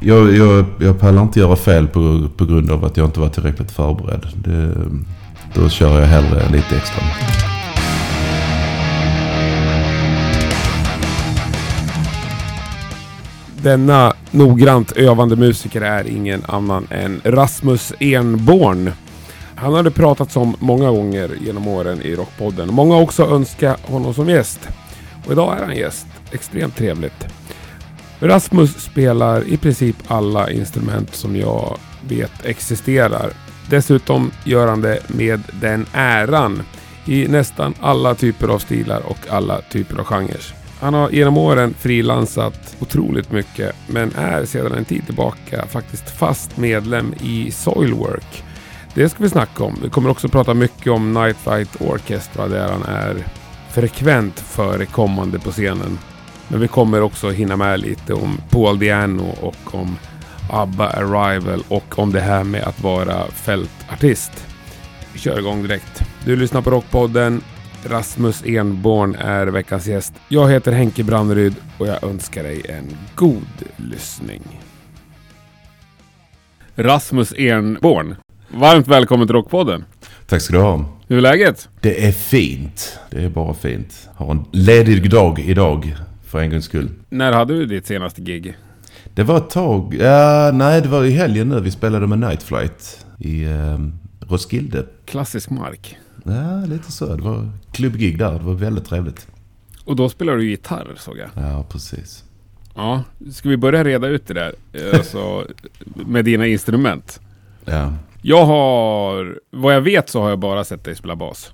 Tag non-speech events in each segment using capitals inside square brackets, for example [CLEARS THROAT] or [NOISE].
Jag, jag, jag pallar inte göra fel på, på grund av att jag inte var tillräckligt förberedd. Det, då kör jag hellre lite extra. Denna noggrant övande musiker är ingen annan än Rasmus Enborn. Han har det pratats om många gånger genom åren i Rockpodden. Många har också önskat honom som gäst. Och idag är han gäst. Extremt trevligt. Rasmus spelar i princip alla instrument som jag vet existerar. Dessutom gör han det med den äran i nästan alla typer av stilar och alla typer av genrer. Han har genom åren frilansat otroligt mycket men är sedan en tid tillbaka faktiskt fast medlem i Soilwork. Det ska vi snacka om. Vi kommer också prata mycket om Nightlight Orchestra där han är frekvent förekommande på scenen. Men vi kommer också hinna med lite om Paul Diano och om ABBA Arrival och om det här med att vara fältartist. Vi kör igång direkt. Du lyssnar på Rockpodden. Rasmus Enborn är veckans gäst. Jag heter Henke Branneryd och jag önskar dig en god lyssning. Rasmus Enborn, varmt välkommen till Rockpodden. Tack ska du ha. Hur är läget? Det är fint. Det är bara fint. Har en ledig dag idag för en gångs skull. När hade du ditt senaste gig? Det var ett tag... Ja, nej, det var i helgen nu. Vi spelade med Night Flight i eh, Roskilde. Klassisk mark. Ja, lite så. Det var klubbgig där. Det var väldigt trevligt. Och då spelar du gitarr såg jag. Ja, precis. Ja, ska vi börja reda ut det där? Alltså, med dina instrument. Ja. Jag har, vad jag vet så har jag bara sett dig spela bas.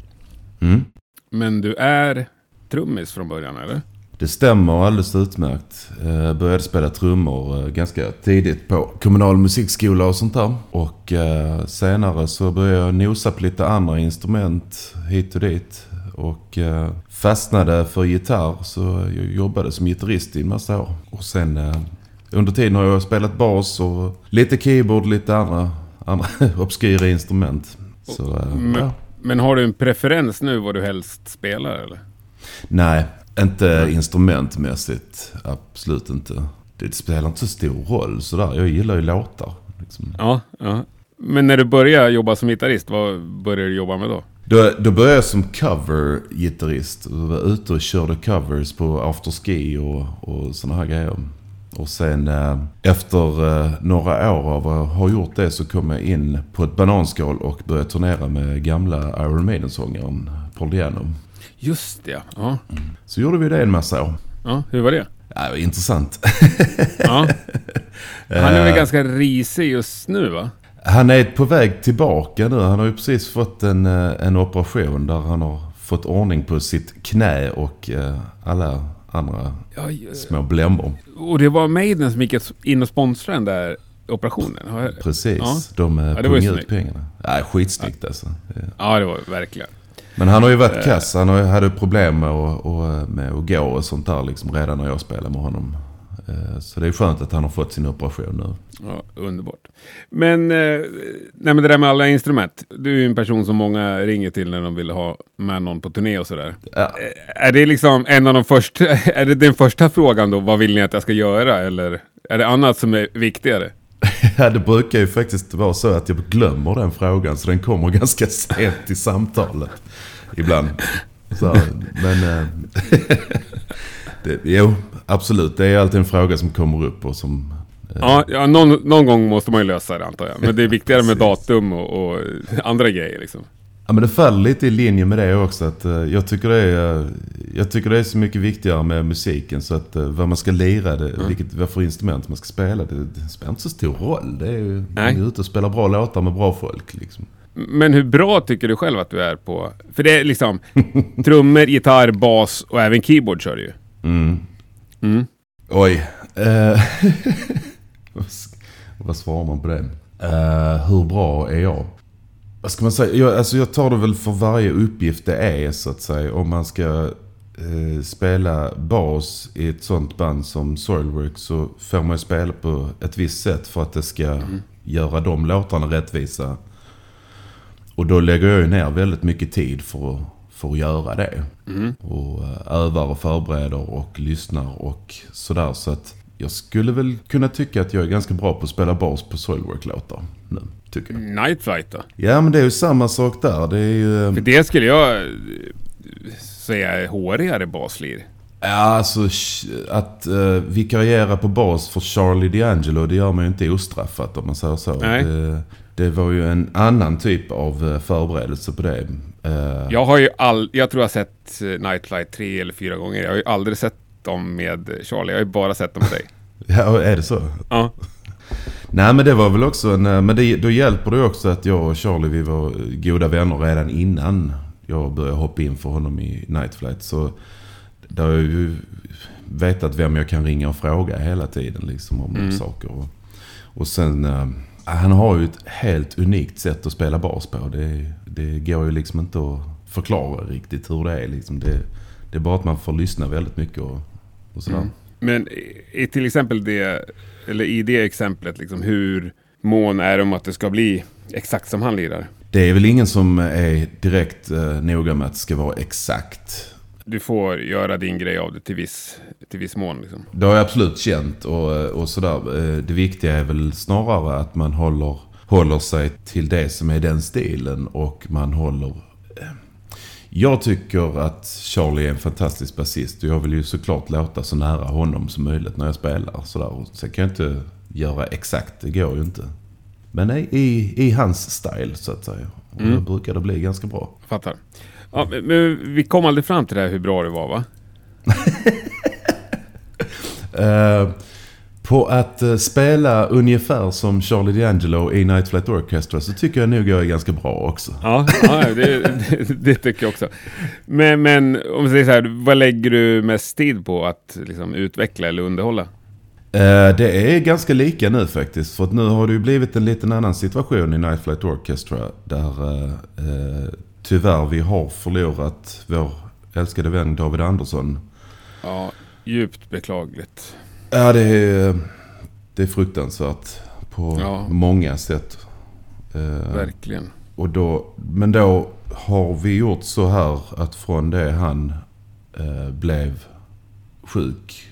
Mm. Men du är trummis från början eller? Det stämmer alldeles utmärkt. Jag började spela trummor eh, ganska tidigt på kommunal musikskola och sånt där. Och eh, senare så började jag nosa på lite andra instrument hit och dit. Och eh, fastnade för gitarr så jag jobbade som gitarrist i en massa år. Och sen under tiden har jag spelat bas och lite keyboard, lite andra, andra [LAUGHS] obskyra instrument. Så, men, ja. men har du en preferens nu vad du helst spelar eller? Nej, inte instrumentmässigt, absolut inte. Det spelar inte så stor roll sådär. Jag gillar ju låtar. Liksom. Ja, ja. Men när du började jobba som gitarrist, vad började du jobba med då? Då, då började jag som cover-gitarrist. Jag var ute och körde covers på afterski och, och sådana här grejer. Och sen eh, efter eh, några år av att ha gjort det så kom jag in på ett bananskal och började turnera med gamla Iron Maiden-sångaren Paul Diano. Just det, ja. Så gjorde vi det en massa år. Ja, hur var det? Ja, det var intressant. [LAUGHS] ja. Han är väl ganska risig just nu va? Han är på väg tillbaka nu. Han har ju precis fått en, en operation där han har fått ordning på sitt knä och alla andra ja, små blämbor. Och det var Maiden som gick in och sponsrade den där operationen? Precis, ja. de ja, pungade ut pengarna. Ja, skitsnyggt alltså. Ja, det var verkligen. Men han har ju varit kass. Han hade problem med att, och, med att gå och sånt där liksom redan när jag spelade med honom. Så det är skönt att han har fått sin operation nu. Ja, underbart. Men, nej, men det där med alla instrument. Du är ju en person som många ringer till när de vill ha med någon på turné och sådär. Ja. Är det liksom en av de första, [LAUGHS] är det den första frågan då? Vad vill ni att jag ska göra? Eller är det annat som är viktigare? [LAUGHS] Ja, det brukar ju faktiskt vara så att jag glömmer den frågan. Så den kommer [LAUGHS] ganska sent i samtalet. Ibland. Så, men... Äh, [LAUGHS] det, jo, absolut. Det är alltid en fråga som kommer upp och som... Äh, ja, ja någon, någon gång måste man ju lösa det antar jag. Men det är viktigare med datum och, och andra grejer liksom. Ja men det faller lite i linje med det också. Att, uh, jag, tycker det är, uh, jag tycker det är så mycket viktigare med musiken. Så att uh, vad man ska lira, det, mm. vilket, vad för instrument man ska spela. Det, det spelar inte så stor roll. Det är ju, man är ute och spelar bra låtar med bra folk. Liksom. Men hur bra tycker du själv att du är på... För det är liksom [LAUGHS] trummor, gitarr, bas och även keyboard kör du ju. Mm. Mm. Oj. [LAUGHS] vad svarar man på det? hur bra är jag? Vad ska man säga? Jag, alltså jag tar det väl för varje uppgift det är så att säga. Om man ska eh, spela bas i ett sånt band som Soilwork så får man ju spela på ett visst sätt för att det ska mm. göra de låtarna rättvisa. Och då lägger jag ju ner väldigt mycket tid för att, för att göra det. Mm. Och övar och förbereder och lyssnar och sådär. Så att jag skulle väl kunna tycka att jag är ganska bra på att spela bas på Soilwork-låtar nu, tycker jag. Night Flight då? Ja, men det är ju samma sak där. Det är ju... För det skulle jag eh, säga är hårigare baslir. Ja, alltså att uh, vikariera på bas för Charlie D'Angelo, det gör man ju inte ostraffat om man säger så. Nej. Det, det var ju en annan typ av eh, förberedelse på det. Eh, Jag har ju all, jag tror jag har sett Night Flight tre eller fyra gånger. Jag har ju aldrig sett dem med Charlie. Jag har ju bara sett dem med dig. [LAUGHS] Ja, är det så? Ja. Nej men det var väl också en, eh, men det, då hjälper det också att jag och Charlie vi var goda vänner redan innan jag började hoppa in för honom i Night Flight. Så där har jag ju vetat vem jag kan ringa och fråga hela tiden liksom om Mm. saker. Och, och sen, eh, han har ju ett helt unikt sätt att spela bas på. Det, det går ju liksom inte att förklara riktigt hur det är. Liksom det, det är bara att man får lyssna väldigt mycket och, och sådär. Mm. Men i, i till exempel det, eller i det exemplet, liksom hur mån är om att det ska bli exakt som han lirar? Det är väl ingen som är direkt eh, noga med att det ska vara exakt. Du får göra din grej av det till viss, till viss mån. Liksom. Det har jag absolut känt och, och sådär. Eh, Det viktiga är väl snarare att man håller, håller sig till det som är den stilen och man håller... Jag tycker att Charlie är en fantastisk basist och jag vill ju såklart låta så nära honom som möjligt när jag spelar. Sådär. Sen kan jag inte göra exakt, det går ju inte. Men i, i, i hans style så att säga. Och Mm. då brukar det bli ganska bra. Fattar. Ja, men- vi kom aldrig fram till det här hur bra det var va? [LAUGHS] Eh, på att eh, spela ungefär som Charlie D'Angelo i Night Flight Orchestra så tycker jag nog jag är ganska bra också. Ja, ja det, det, det tycker jag också. Men, men om vi säger så här, vad lägger du mest tid på att liksom, utveckla eller underhålla? Eh, det är ganska lika nu faktiskt. För att nu har det ju blivit en liten annan situation i Night Flight Orchestra. Där eh, eh, tyvärr vi har förlorat vår älskade vän David Andersson. Ja, djupt beklagligt. Ja, det är, det är fruktansvärt på Ja. många sätt. Eh, Verkligen. Och då, men då har vi gjort så här att från det han eh, blev sjuk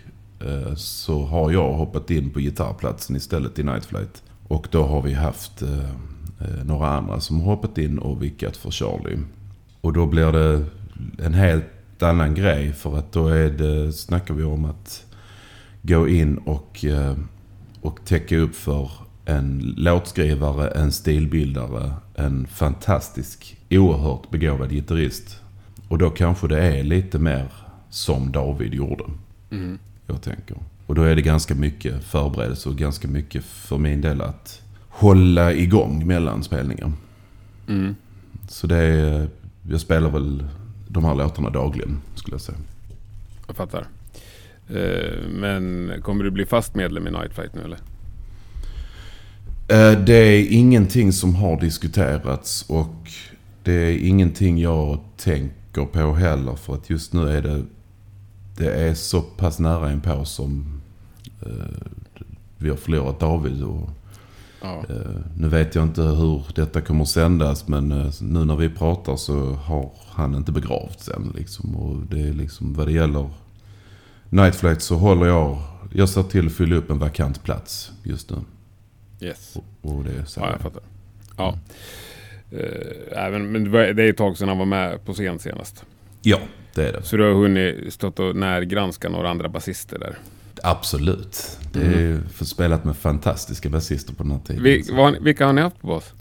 eh, så har jag hoppat in på gitarrplatsen istället i Night Flight. Och då har vi haft eh, eh, några andra som har hoppat in och vickat för Charlie. Och då blir det en helt annan grej för att då är det, snackar vi om att gå in och, eh, och täcka upp för en låtskrivare, en stilbildare, en fantastisk, oerhört begåvad gitarrist. Och då kanske det är lite mer som David gjorde, Mm. jag tänker. Och då är det ganska mycket förberedelse och ganska mycket för min del att hålla igång mellan spelningar. Mm. Så det är, jag spelar väl de här låtarna dagligen, skulle jag säga. Jag fattar. Eh, men kommer du bli fast medlem i Night Fight nu eller? Eh, Det är ingenting som har diskuterats och det är ingenting jag tänker på heller för att just nu är det, det är så pass nära inpå som eh, vi har förlorat David. Och, Ja. nu vet jag inte hur detta kommer att sändas men nu när vi pratar så har han inte begravts än. Liksom, och det är liksom vad det gäller Night Flight så håller jag, jag ser till att fylla upp en vakant plats just nu. Yes. Och det är så. Ja, jag fattar. Ja. Eh, även, men det det är ett tag sedan han var med på scen senast. Ja, det är det. Så du har hunnit stått och närgranska några andra basister där. Absolut. Det är ju för spelat med fantastiska basister på den här tiden. Vi, vad, vilka har ni haft på bas?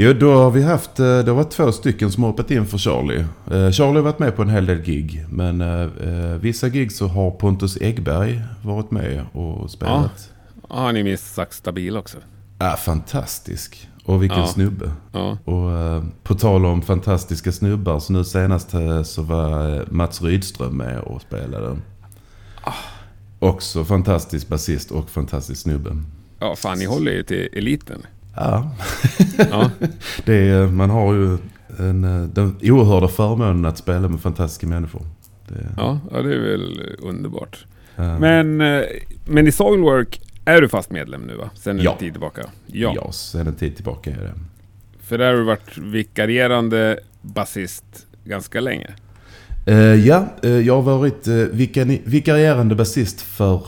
Jo, då har vi haft, eh, det var två stycken som har hoppat in för Charlie. Eh, Charlie har varit med på en hel del gig. Men eh, vissa gig så har Pontus Egberg varit med och spelat. Ja, har ni minst sagt stabil också? Ja. fantastisk. Och vilken Ja. snubbe. Ja. Och eh, på tal om fantastiska snubbar så nu senast så var Mats Rydström med och spelade. Också fantastisk basist och fantastisk snubbe. Ja, fan ni håller ju till eliten. Ja, [LAUGHS] Ja, det är, man har ju en, eh, den oerhörda förmånen att spela med fantastiska människor. Det, ja, ja det är väl underbart. eh, Men, eh, men i Soilwork är du fast medlem nu va? Sen en Ja. tid tillbaka? Ja. ja, sen en tid tillbaka är det. För där har du varit vikarierande basist ganska länge. Eh, ja, eh, jag har varit eh, vikani- vikarierande basist för Eh,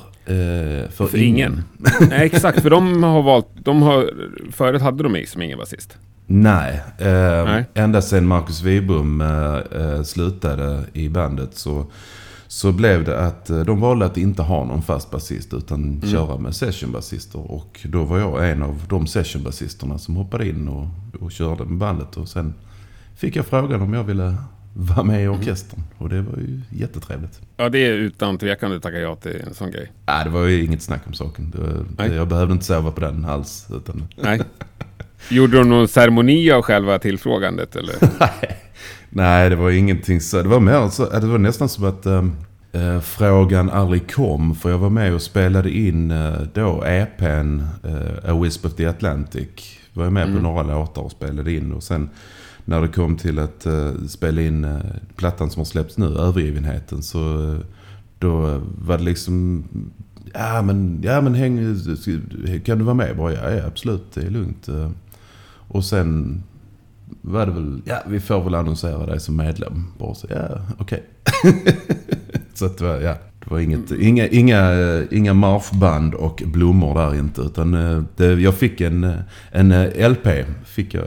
för, För ingen. [LAUGHS] Nej, exakt. För de har valt... De har, förut hade de mig som ingen basist. Nej, eh, Nej. ända sedan Marcus Wiberg eh, eh, slutade i bandet så, så blev det att eh, de valde att inte ha någon fast basist utan köra med sessionbasister. Och då var jag en av de sessionbasisterna som hoppade in och, och körde med bandet. Och sen fick jag frågan om jag ville vara med i orkestern. Och det var ju jättetrevligt. Ja, det är utan tvekan du tackar ja till en sån grej. Nej, det var ju inget snack om saken. Det, jag behövde inte sova på den alls. Utan, Nej. Gjorde de någon ceremoni av själva tillfrågandet eller? [LAUGHS] Nej, det var ingenting så. Det var, mer så, det var nästan som att eh, frågan aldrig kom. För jag var med och spelade in eh, då EPn eh, A Wisp of the Atlantic. Var jag med på några låtar och spelade in. Och sen när det kom till att eh, spela in eh, plattan som har släppts nu, Övergivenheten, så eh, då var det liksom... Ja men, ja, men häng, kan du vara med bara? Ja, ja absolut, det är lugnt. Och sen var det väl, ja vi får väl annonsera dig som medlem. Bara så, ja okej. [LAUGHS] så att det var, ja. Det var inget, inga, inga, eh, inga marschband och blommor där inte. Utan eh, det, jag fick en, eh, en eh, LP. Fick jag.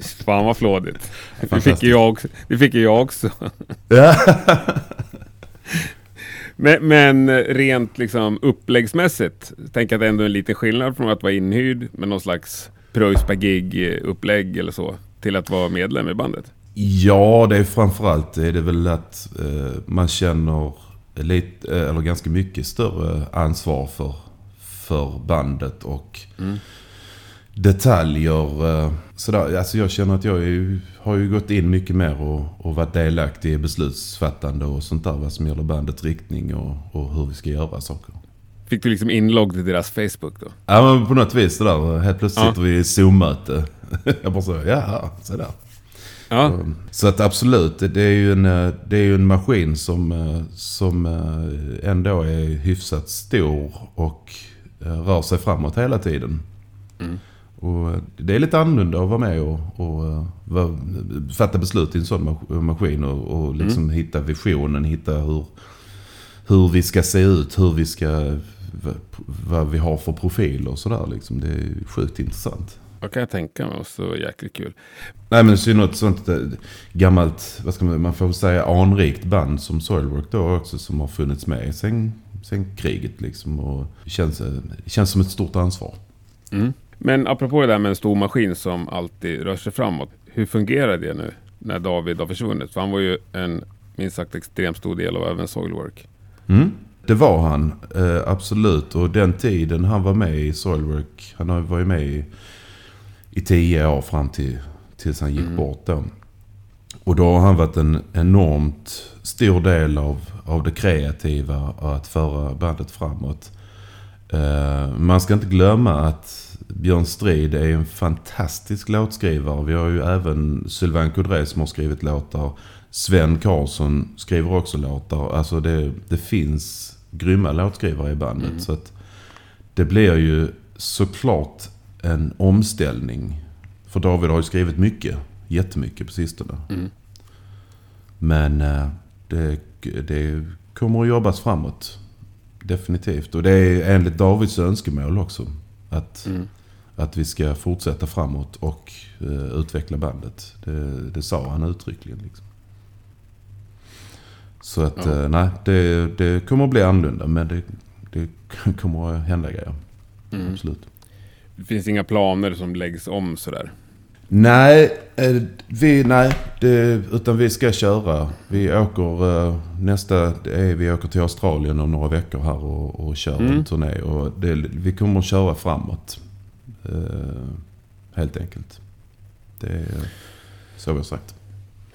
[LAUGHS] Fan vad flådigt. Det fick jag. Det fick jag också. [LAUGHS] Men, men rent liksom uppläggsmässigt, tänk att det ändå är en liten skillnad från att vara inhyrd med någon slags pröjs per gig upplägg eller så, till att vara medlem i bandet. Ja, det är framförallt är det väl att eh, man känner lite, eh, eller ganska mycket större ansvar för, för bandet och detaljer. eh, Sådär. Alltså jag känner att jag är, har ju gått in mycket mer och, och varit delaktig i beslutsfattande och sånt där. Vad som gäller bandets riktning och, och hur vi ska göra saker. Fick du liksom inlogg till deras Facebook då? Ja men på något vis sådär. Helt plötsligt Ja. sitter vi i Zoom-möte. [LAUGHS] Jag bara så, jaha, så där. Ja, Så att absolut, det- är ju en, eh, det är en maskin som, eh, som eh, ändå är hyfsat stor och rör sig framåt hela tiden. Och eh, det är lite annorlunda att vara med och, och vara- fatta beslut i en sån mas- maskin och, och liksom hitta visionen, hitta hur, hur vi ska se ut, hur vi ska, vad vi har för profil och sådär liksom. Det är sjukt intressant. Vad kan jag tänka mig? Och så jäkligt kul. Nej men i synnerhet sånt eh, gammalt, vad ska man, man får säga anrikt band som Soilwork då också som har funnits med sen, sen kriget liksom. Och det känns, eh, det känns som ett stort ansvar. Mm. Men apropå det där med en stor maskin som alltid rör sig framåt. Hur fungerar det nu när David har försvunnit? För han var ju en minst sagt extremt stor del av även Soilwork. Mm. Det var han, eh, absolut. Och den tiden han var med i Soilwork, han var ju med i, i tio år fram till tills han gick bort då. Och då har han varit en enormt stor del av, av det kreativa att föra bandet framåt. Eh, man ska inte glömma att Björn Strid är en fantastisk låtskrivare. Vi har ju även Sylvain Coudray som har skrivit låtar. Sven Karlsson skriver också låtar. Alltså det, det finns grymma låtskrivare i bandet. Så att det blir ju såklart en omställning. För David har ju skrivit mycket. Jättemycket på sistone. Men eh, det, det kommer att jobbas framåt. Definitivt. Och det är enligt Davids önskemål också. Att, att vi ska fortsätta framåt och eh, utveckla bandet. Det, det sa han uttryckligen. Liksom. Så att Ja. eh, nej, det, det kommer att bli annorlunda. Men det, det [LAUGHS] kommer att hända grejer. Absolut. Det finns inga planer som läggs om sådär. Nej, eh, vi, nej det, utan vi ska köra. Vi åker eh, nästa, är, vi åker till Australien om några veckor här och, och kör Mm. en turné. Och det, vi kommer att köra framåt. Eh, helt enkelt. Det är så vi har sagt.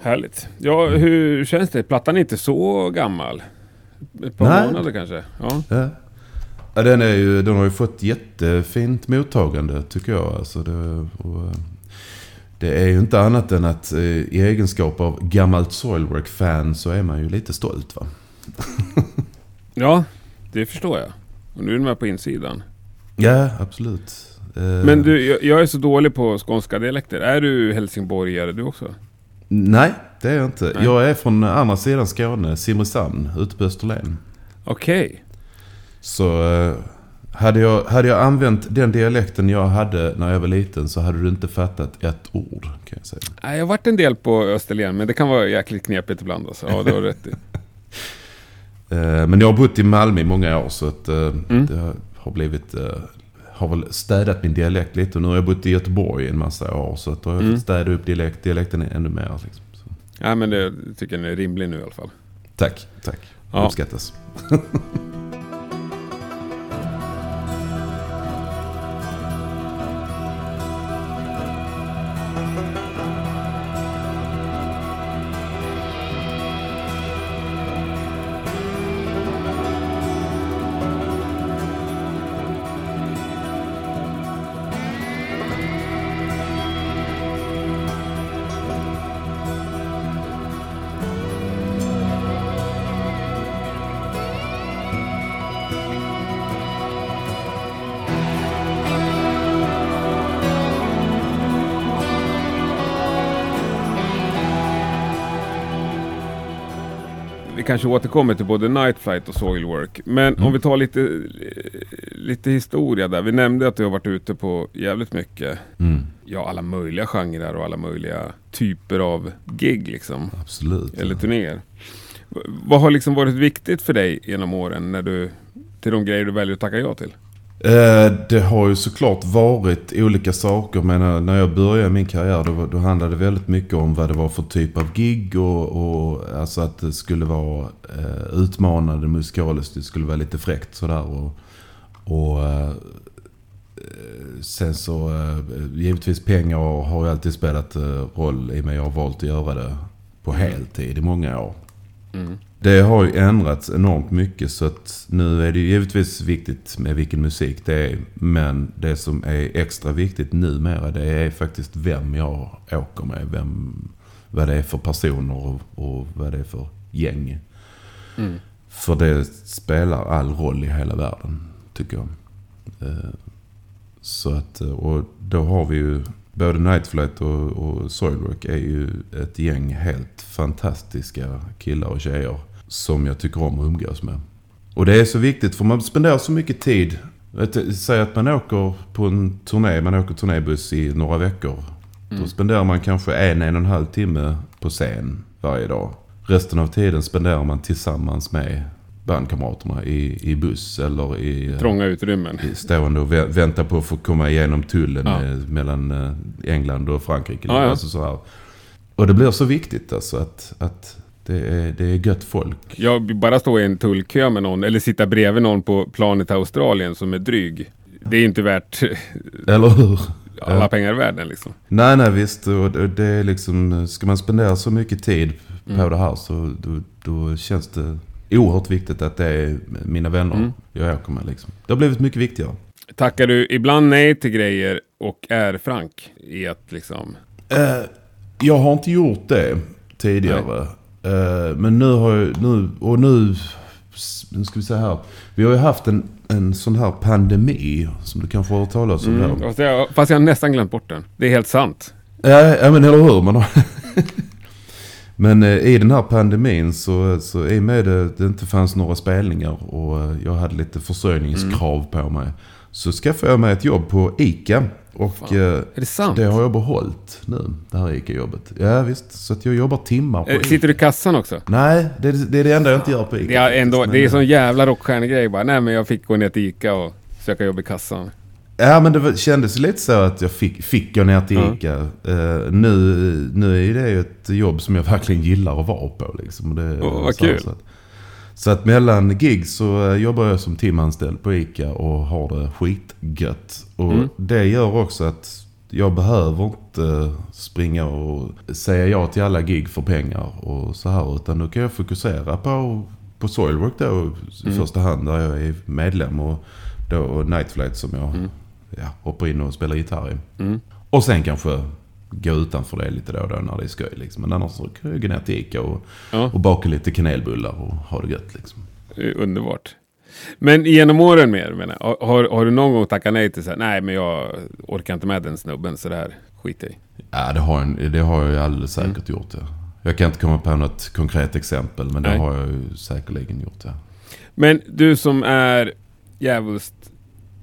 Härligt. Ja, hur känns det? Plattan är inte så gammal. Ett par Nej. månader kanske? Ja. Ja. Ja, den, är ju, den har ju fått jättefint mottagande tycker jag. Alltså det, och, eh, det är ju inte annat än att eh, i egenskap av gammalt Soilwork-fan så är man ju lite stolt va. [LAUGHS] ja, det förstår jag. Och nu är du med på insidan. Ja, absolut. Eh, Men du, jag, är så dålig på skånska dialekter. Är du helsingborgare du också? Nej, det är jag inte. Nej. Jag är från andra sidan Skåne, Simrishamn, ute på Österlen. Okej. Så eh, hade jag, hade jag använt den dialekten jag hade när jag var liten så hade du inte fattat ett ord kan jag säga. Jag har varit en del på Österlen, men det kan vara jäkligt knepigt ibland. Alltså. Ja, det har rätt i. [LAUGHS] Eh, Men jag har bott i Malmö i många år så att eh, det har blivit... Har väl städat min dialekt lite och nu har jag bott i Göteborg en massa år så att då har jag fått städa upp dialekt, dialekten ännu mer. Liksom. Så. Ja, men det tycker jag är rimlig nu i alla fall. Tack, tack. Ja. Uppskattas. [LAUGHS] kanske återkommer till både Night Flight och Soilwork. Men om vi tar lite, lite historia där. Vi nämnde att du har varit ute på jävligt mycket, Mm, ja alla möjliga genrer och alla möjliga typer av gig liksom. absolut. Eller turnéer. V- Vad har liksom varit viktigt för dig genom åren när du, till de grejer du väljer att tacka ja till? Eh, det har ju såklart varit olika saker men eh, när jag började min karriär då, då handlade det väldigt mycket om vad det var för typ av gig och, och alltså att det skulle vara eh, utmanande musikaliskt. Det skulle vara lite fräckt sådär. Och, och eh, sen så eh, givetvis pengar har ju alltid spelat eh, roll i och med jag har valt att göra det på heltid i många år. Det har ju ändrats enormt mycket så att nu är det ju givetvis viktigt med vilken musik det är. Men det som är extra viktigt numera det är faktiskt vem jag åker med. Vem, vad det är för personer och, och vad det är för gäng. För det spelar all roll i hela världen tycker jag. Eh, så att, eh, och då har vi ju både Night Flight och, och Soilwork är ju ett gäng helt fantastiska killar och tjejer som jag tycker om att umgås med. Och det är så viktigt för man spenderar så mycket tid. Säg att man åker på en turné, man åker turnébuss i några veckor. Då spenderar man kanske en, en och en halv timme på scen varje dag. Resten av tiden spenderar man tillsammans med bandkamraterna i, i buss eller i... eh, Trånga utrymmen. stående och vä- vänta på att få komma igenom tullen Ja. eh, mellan eh, England och Frankrike. Ja, ja. Alltså så här. Och det blir så viktigt alltså att, att det, är, det är gött folk. Jag bara stå i en tullkö med någon eller sitta bredvid någon på planet Australien som är dryg. Det är inte värt [LAUGHS] Eller hur? alla Ja. pengar i världen liksom. Nej, nej visst. Och det är liksom, ska man spendera så mycket tid på Mm. det här så då, då känns det oerhört viktigt att det är mina vänner Mm. jag åker med. Liksom. Det har blivit mycket viktigare. Tackar du ibland nej till grejer och är frank i att liksom... Eh, jag har inte gjort det tidigare. Eh, men nu har jag, nu, och nu, nu ska vi se här. Vi har ju haft en, en sån här pandemi som du kanske har hört talas om. Mm, fast, jag, fast jag har nästan glömt bort den. Det är helt sant. Ja, ja men eller hur. Man har [LAUGHS] men eh, i den här pandemin så, så i och med det, det inte fanns några spelningar och eh, jag hade lite försörjningskrav på mig. Så skaffade jag mig ett jobb på ICA. Och Fan. eh, det det har jag behållit nu, det här ICA-jobbet. Ja visst, så att jag jobbar timmar på ICA. Sitter du i kassan också? Nej, det är, det är det enda jag inte gör på ICA. Det är, ändå, det är sån jävla rockstjärnegrej bara. Nej men jag fick gå ner till Ica och söka jobb i kassan. Ja, men det kändes lite så att jag fick, fick gå ner till. ICA. Eh, nu, nu är det ju ett jobb som jag verkligen gillar att vara på. Liksom. Och Det, Åh, vad så, kul. Så att, så att mellan gig så eh, jobbar jag som timanställd på ICA och har det skitgött. Och Mm. det gör också att jag behöver inte springa och säga ja till alla gig för pengar och så här. Utan nu kan jag fokusera på, på Soilwork då i Mm. första hand där jag är medlem. Och, då, och Night Flight som jag ja, hoppar in och spelar gitarr i. Mm. Och sen kanske gå utanför det lite då och då när det är skoj. Liksom. Men annars så kan jag gå ner till Ica och, Ja. och baka lite kanelbullar och ha det gött. Liksom. Det Underbart. Men genom åren mer, menar jag, har, har du någon gång tackat nej till så här, nej men jag orkar inte med den snubben så det här skiter jag i. Ja, det har, jag, det har jag ju alldeles säkert gjort. Ja. Jag kan inte komma på något konkret exempel, men det Nej. har jag ju säkerligen gjort. Ja. Men du som är djävulskt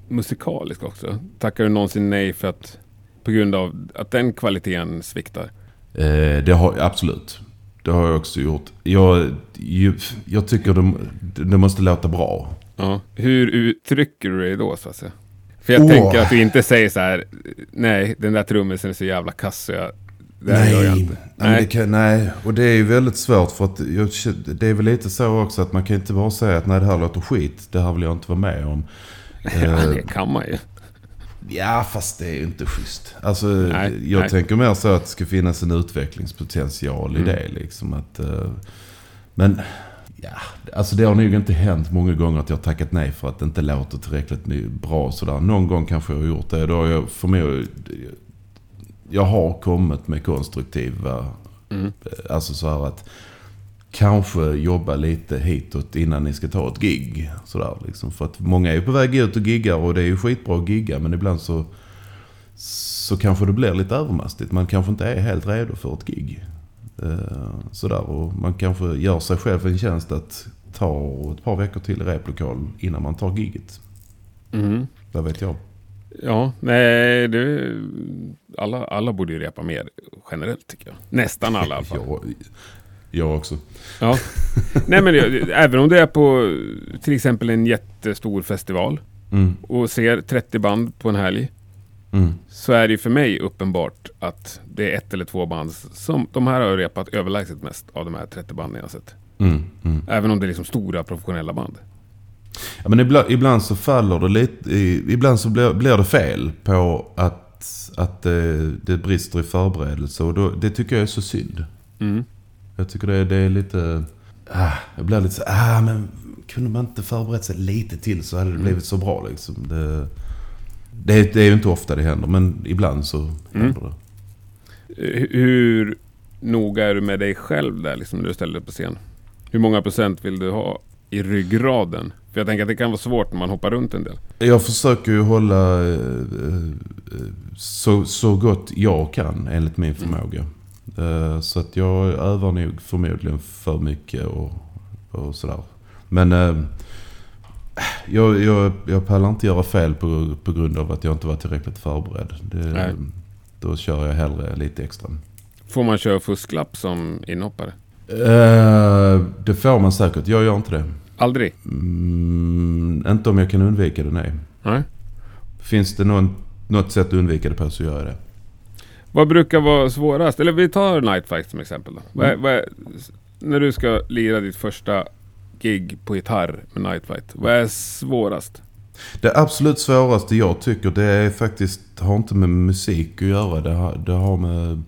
musikalisk också? Tackar du någonsin nej för att på grund av att den kvaliteten sviktar? Eh, det har absolut. Det har jag också gjort. Jag, jag tycker det, det måste låta bra. Ja. Hur uttrycker du dig då så att säga? För jag Åh. tänker att du inte säger så här, nej den där trummisen är så jävla kass så jag, det gör jag inte. nej. Nej. Kan, nej, och det är ju väldigt svårt för att jag, det är väl lite så också att man kan inte bara säga att nej det här låter skit, det här vill jag inte vara med om. [LAUGHS] Ja, Eh, det kan man ju. Ja, fast det är ju inte schysst. Alltså, Nej, jag nej. tänker mer så att det ska finnas en utvecklingspotential i Mm. det. Liksom, att, eh, men, ja, alltså det har nog inte hänt många gånger att jag har tackat nej för att det inte låter tillräckligt bra. Sådär. Någon gång kanske jag har gjort det. Då har jag, för mig, jag har kommit med konstruktiva, Mm. alltså så här att kanske jobba lite hitåt innan ni ska ta ett gig. Sådär, liksom. För att många är på väg ut och giggar och det är ju skitbra att gigga men ibland så, så kanske det blir lite övermastigt. Man kanske inte är helt redo för ett gig. Eh, sådär, och man kanske gör sig själv en tjänst att ta ett par veckor till i replokal innan man tar giget. Mm. Vad vet jag. Ja, nej, det, alla, alla borde ju repa mer generellt tycker jag. Nästan alla i alla fall. [LAUGHS] Jag, jag också. Ja. Nej, men även om det är på till exempel en jättestor festival Mm, och ser 30 band på en helg. mm, Så är det för mig uppenbart att det är ett eller två band som de här har repat överlägset mest av de här 30 banden jag har sett. mm, mm. Även om det är liksom stora professionella band. Ja, men ibland, ibland så faller det lite, ibland så blir, blir det fel på att, att det, det brister i förberedelse. Och då, det tycker jag är så synd. Mm. Jag tycker det, det är lite... Ah, jag blir lite så ah men kunde man inte förberett sig lite till så hade det blivit så bra liksom. Det, det, det är ju inte ofta det händer, men ibland så händer det. H- Hur noga är du med dig själv där liksom, när du ställer dig på scen? Hur många procent vill du ha i ryggraden? För jag tänker att det kan vara svårt när man hoppar runt en del. Jag försöker ju hålla eh, eh, så, så gott jag kan enligt min förmåga. Eh, Så att jag övar nog förmodligen för mycket och, och sådär. Men eh, jag, jag, jag pallar inte göra fel på, på grund av att jag inte var tillräckligt förberedd. Det, då kör jag hellre lite extra. Får man köra fusklapp som inhoppare? Eh, det får man säkert. Jag gör inte det. Aldrig? Mm, inte om jag kan undvika det, nej. Nej. Finns det någon, något sätt att undvika det på så gör jag det. Vad brukar vara svårast? Eller vi tar Night Fight som exempel då. Vad är, vad är, när du ska lira ditt första gig på gitarr med Night Fight. Vad är svårast? Det absolut svåraste jag tycker det är faktiskt, har inte med musik att göra. Det har, det har med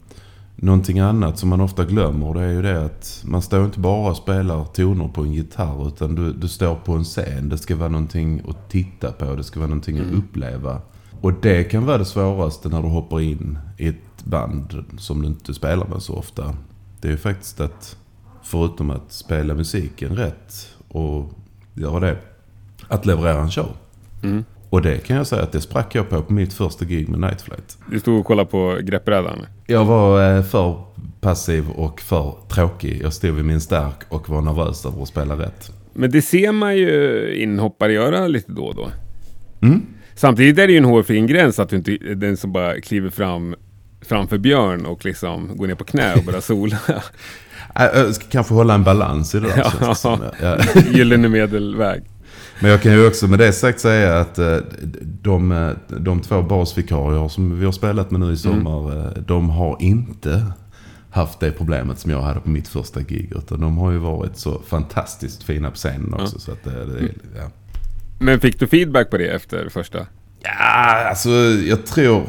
någonting annat som man ofta glömmer. Det är ju det att man står inte bara och spelar toner på en gitarr utan du, du står på en scen. Det ska vara någonting att titta på. Det ska vara någonting att uppleva. Och det kan vara det svåraste när du hoppar in i ett band som du inte spelar med så ofta. Det är ju faktiskt att, förutom att spela musiken rätt och göra det, att leverera en show. Mm. Och det kan jag säga att det sprack jag på på mitt första gig med Night Flight. Du stod och kollade på greppbrädan. Jag var eh, för passiv och för tråkig. Jag stod vid min stark och var nervös över att spela rätt. Men det ser man ju inhoppare göra lite då och då. Mm. Samtidigt är det ju en hårfin gräns att du inte är den som bara kliver fram framför Björn och liksom går ner på knä och börjar sola. [LAUGHS] Jag ska kanske hålla en balans i det där. Ja. [LAUGHS] Gyllene medelväg. Men jag kan ju också med det sagt säga att eh, de, eh, de två basvikarier som vi har spelat med nu i sommar, eh, de har inte haft det problemet som jag hade på mitt första gig. Utan de har ju varit så fantastiskt fina på scenen också. Så att det, det, ja. Men fick du feedback på det efter första? Ja, alltså jag tror...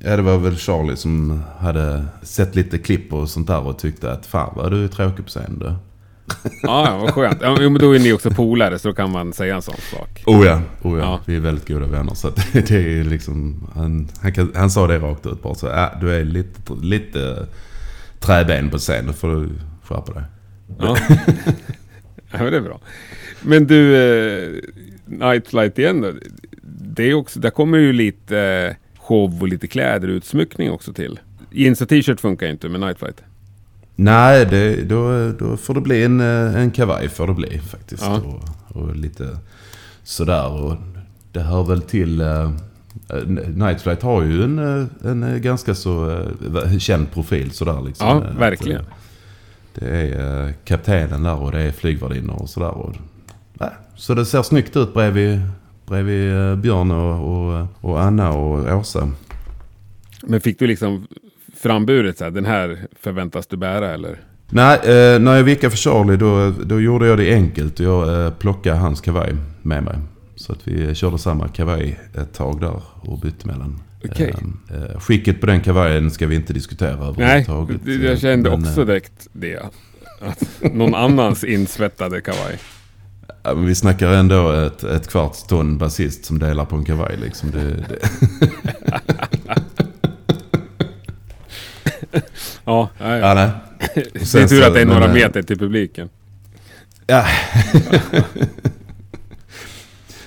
Ja, det var väl Charlie som hade sett lite klipp och sånt där och tyckte att fan vad du är tråkig på scen du. [LAUGHS] Ja, ja, vad skönt. Ja, men då är ni också polare så då kan man säga en sån sak. Oh ja, oh ja. Ja. vi är väldigt goda vänner. Så att [LAUGHS] det är liksom, han, han, kan, han sa det rakt ut bara så ja, du är lite, lite träben på scen, då får du skärpa dig. Ja. [LAUGHS] ja, men det är bra. Men du, eh, Night Flight igen då. Det är också, där kommer ju lite eh, show och lite kläder och utsmyckning också till. Jeans och t-shirt funkar ju inte med Night Flight. Nej, det, då, då får det bli en, eh, en kavaj får det bli faktiskt. Ja. Och, och lite sådär. Och det hör väl till... Eh, Night Flight har ju en, eh, en eh, ganska så eh, känd profil sådär liksom. Ja, verkligen. eh, Det är eh, kaptenen där och det är flygvärdinnor och sådär. Och, nej, så det ser snyggt ut bredvid, bredvid eh, Björn och, och, och Anna och Åsa. Men fick du liksom framburet så här, den här förväntas du bära eller? Nej, eh, när jag vickade för Charlie då, då gjorde jag det enkelt. Jag eh, plockade hans kavaj med mig. Så att vi körde samma kavaj ett tag där och bytte mellan. Okej. Eh, eh, skicket på den kavajen ska vi inte diskutera Nej, överhuvudtaget. det- jag kände Men, också eh, direkt det. Att någon annans insvettade kavaj. Ja, men vi snackar ändå ett, ett kvarts ton basist som delar på en kavaj liksom. Det, det, [LAUGHS] Ja, nej. [LAUGHS] ja, nej. Det är tur att det är men, några eh, meter till publiken. Ja. [LAUGHS]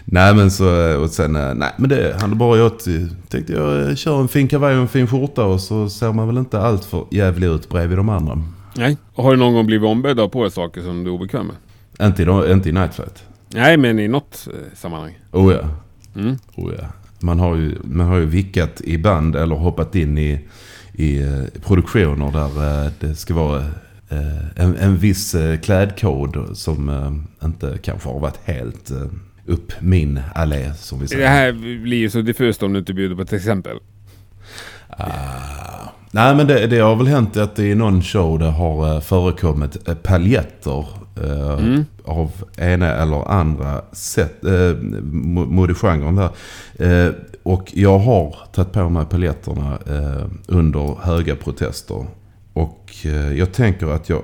nej men så, och sen, eh, nej men det handlar bara jag till- tänkte jag eh, kör en fin kavaj och en fin skjorta och så ser man väl inte allt för jävlig ut bredvid de andra. Nej. Och Har du någon gång blivit ombedd att ha på dig saker som du är obekväm med? Inte i, inte i Night Flight. Nej, men i något eh, sammanhang. Oh ja. Mm. Oh ja. Man har ju, man har ju vickat i band eller hoppat in i, i eh, produktioner där eh, det ska vara en, en viss klädkod som inte kanske har varit helt upp min allé som vi säger. Det här blir ju så diffust om du inte bjuder på ett exempel. Ah. Nej men det, det har väl hänt att det i någon show det har eh, förekommit eh, paljetter eh, Mm. av ena eller andra sätt, eh, mo- modegenren där. Eh, och jag har tagit på mig paljetterna eh, under höga protester. Och eh, jag tänker att jag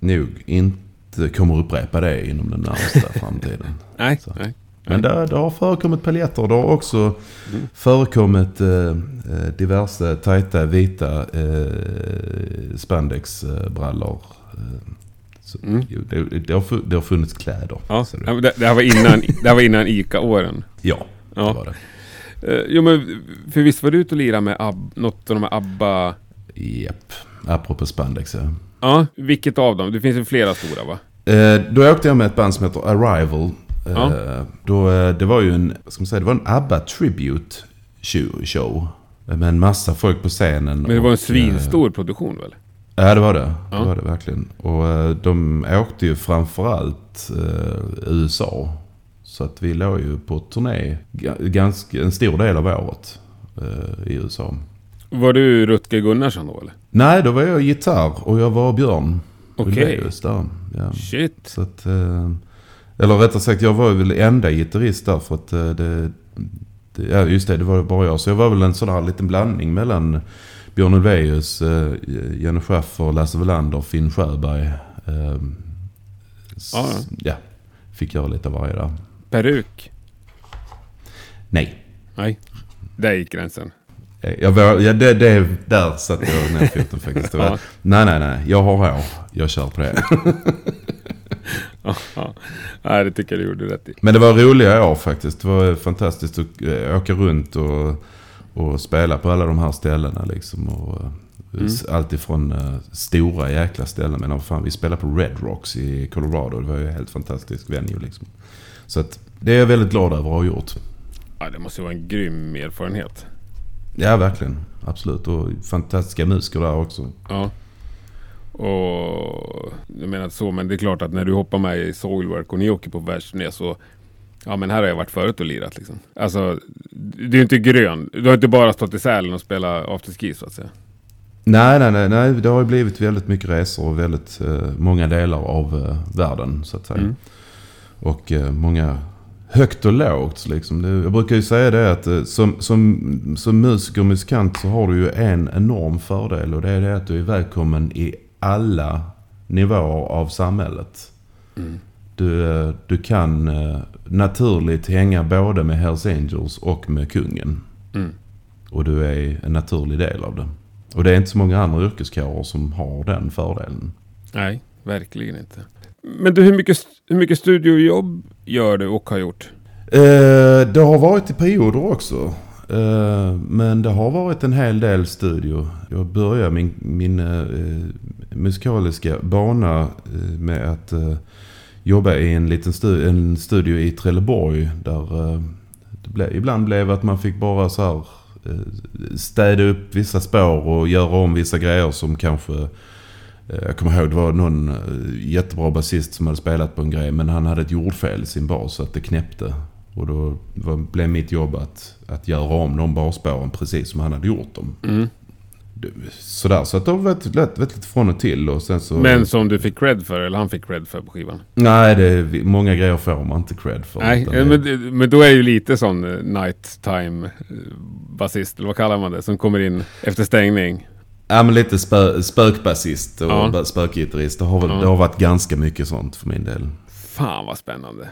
nog inte kommer upprepa det inom den närmaste [LAUGHS] framtiden. Nej, nej. Men det, det har förekommit paljetter. Det har också förekommit eh, eh, diverse tajta vita eh, spandexbrallor. Eh, Mm. det, det, har, det har funnits kläder. Ja, det- det, här var innan, det här var innan ICA-åren. ja, det Ja. var det. Eh, jo, men för visst var du ute och lirade med Ab, något av de här ABBA... Japp. Apropå spandex ja. Ja, vilket av dem? Det finns ju flera stora va? Eh, då åkte jag med ett band som heter Arrival. Eh, Ja. då, eh, det var ju en, vad ska man säga, det var en ABBA Tribute show. med en massa folk på scenen. Men det var en eh, svinstor produktion väl? Ja, det var det. Ja. Det var det verkligen. Och eh, de åkte ju framförallt eh, USA. Så att vi låg ju på turné ga- ganska, en stor del av året eh, i USA. Var du Rutger Gunnarsson då eller? Nej, då var jag gitarr och jag var Björn. Okej. Där. Ja. Shit. Så att, eh, eller rättare sagt, jag var väl enda gitarrist där för att eh, det, det... Ja, just det, det var bara jag. Så jag var väl en sån här liten blandning mellan Björn Ulvaeus, eh, Jenny Schaffer, Lasse Welander, Finn Sjöberg. Eh, Ja, ja. fick göra lite av varje där. Peruk? Nej. Nej. Där gick gränsen. Eh, Jag var, ja, det, det, där satte jag ner foten faktiskt. [LAUGHS] Ja. Nej, nej, nej. Jag har hår. Jag kör på det. [LAUGHS] Nej, det tycker jag du gjorde rätt i. Men det var roliga år faktiskt. Det var fantastiskt att eh, åka runt och, och spela på alla de här ställena. Liksom. Och, eh, Mm. Allt ifrån uh, stora jäkla ställen. Men fan, vi spelade på Red Rocks i Colorado. Det var ju helt fantastisk venue liksom. Så att, det är jag väldigt glad över att ha gjort. Ja, det måste ju vara en grym erfarenhet. Ja, verkligen. Absolut. Och fantastiska musiker där också. Ja. Och jag menar så, men det är klart att när du hoppar med i Soilwork och ni åker på världsturné så Ja men här har jag varit förut och lirat liksom. Alltså, du är inte grön. Du har inte bara stått i Sälen och spelat afterski så att säga. Nej, nej, nej, nej. Det har ju blivit väldigt mycket resor och väldigt eh, många delar av eh, världen så att säga. Mm. Och eh, många högt och lågt. Liksom. Det, jag brukar ju säga det att eh, som, som, som musiker och musikant så har du ju en enorm fördel och det är det att du är välkommen i alla nivåer av samhället. Mm. Du, eh, du kan eh, naturligt hänga både med Hells Angels och med kungen. Mm. Och du är en naturlig del av det. Och det är inte så många andra yrkeskårer som har den fördelen. Nej, verkligen inte. Men du, hur mycket, hur mycket studiojobb gör du och har gjort? Eh, det har varit i perioder också. Eh, men det har varit en hel del studio. Jag började min, min eh, musikaliska bana eh, med att eh, jobba i en liten stu en studio i Trelleborg. Där eh, det ble, ibland blev att man fick bara så här eh, städa upp vissa spår och göra om vissa grejer som kanske... Jag kommer ihåg det var någon jättebra basist som hade spelat på en grej men han hade ett jordfel i sin bas så att det knäppte. Och då var, blev mitt jobb att, att göra om de basspåren precis som han hade gjort dem. Mm. Sådär, så att det har varit, lite från och till och sen så... Men som du fick cred för, eller han fick cred för på skivan. Nej, det är, många grejer får man inte cred för. Nej, men, det- men då är ju lite sån eh, nighttime eh, basist, eller vad kallar man det, som kommer in efter stängning. Ja men lite spö, spökbasist och Ja. ja. spökgitarrist. Det har, väl, Ja. det har varit ganska mycket sånt för min del. Fan vad spännande.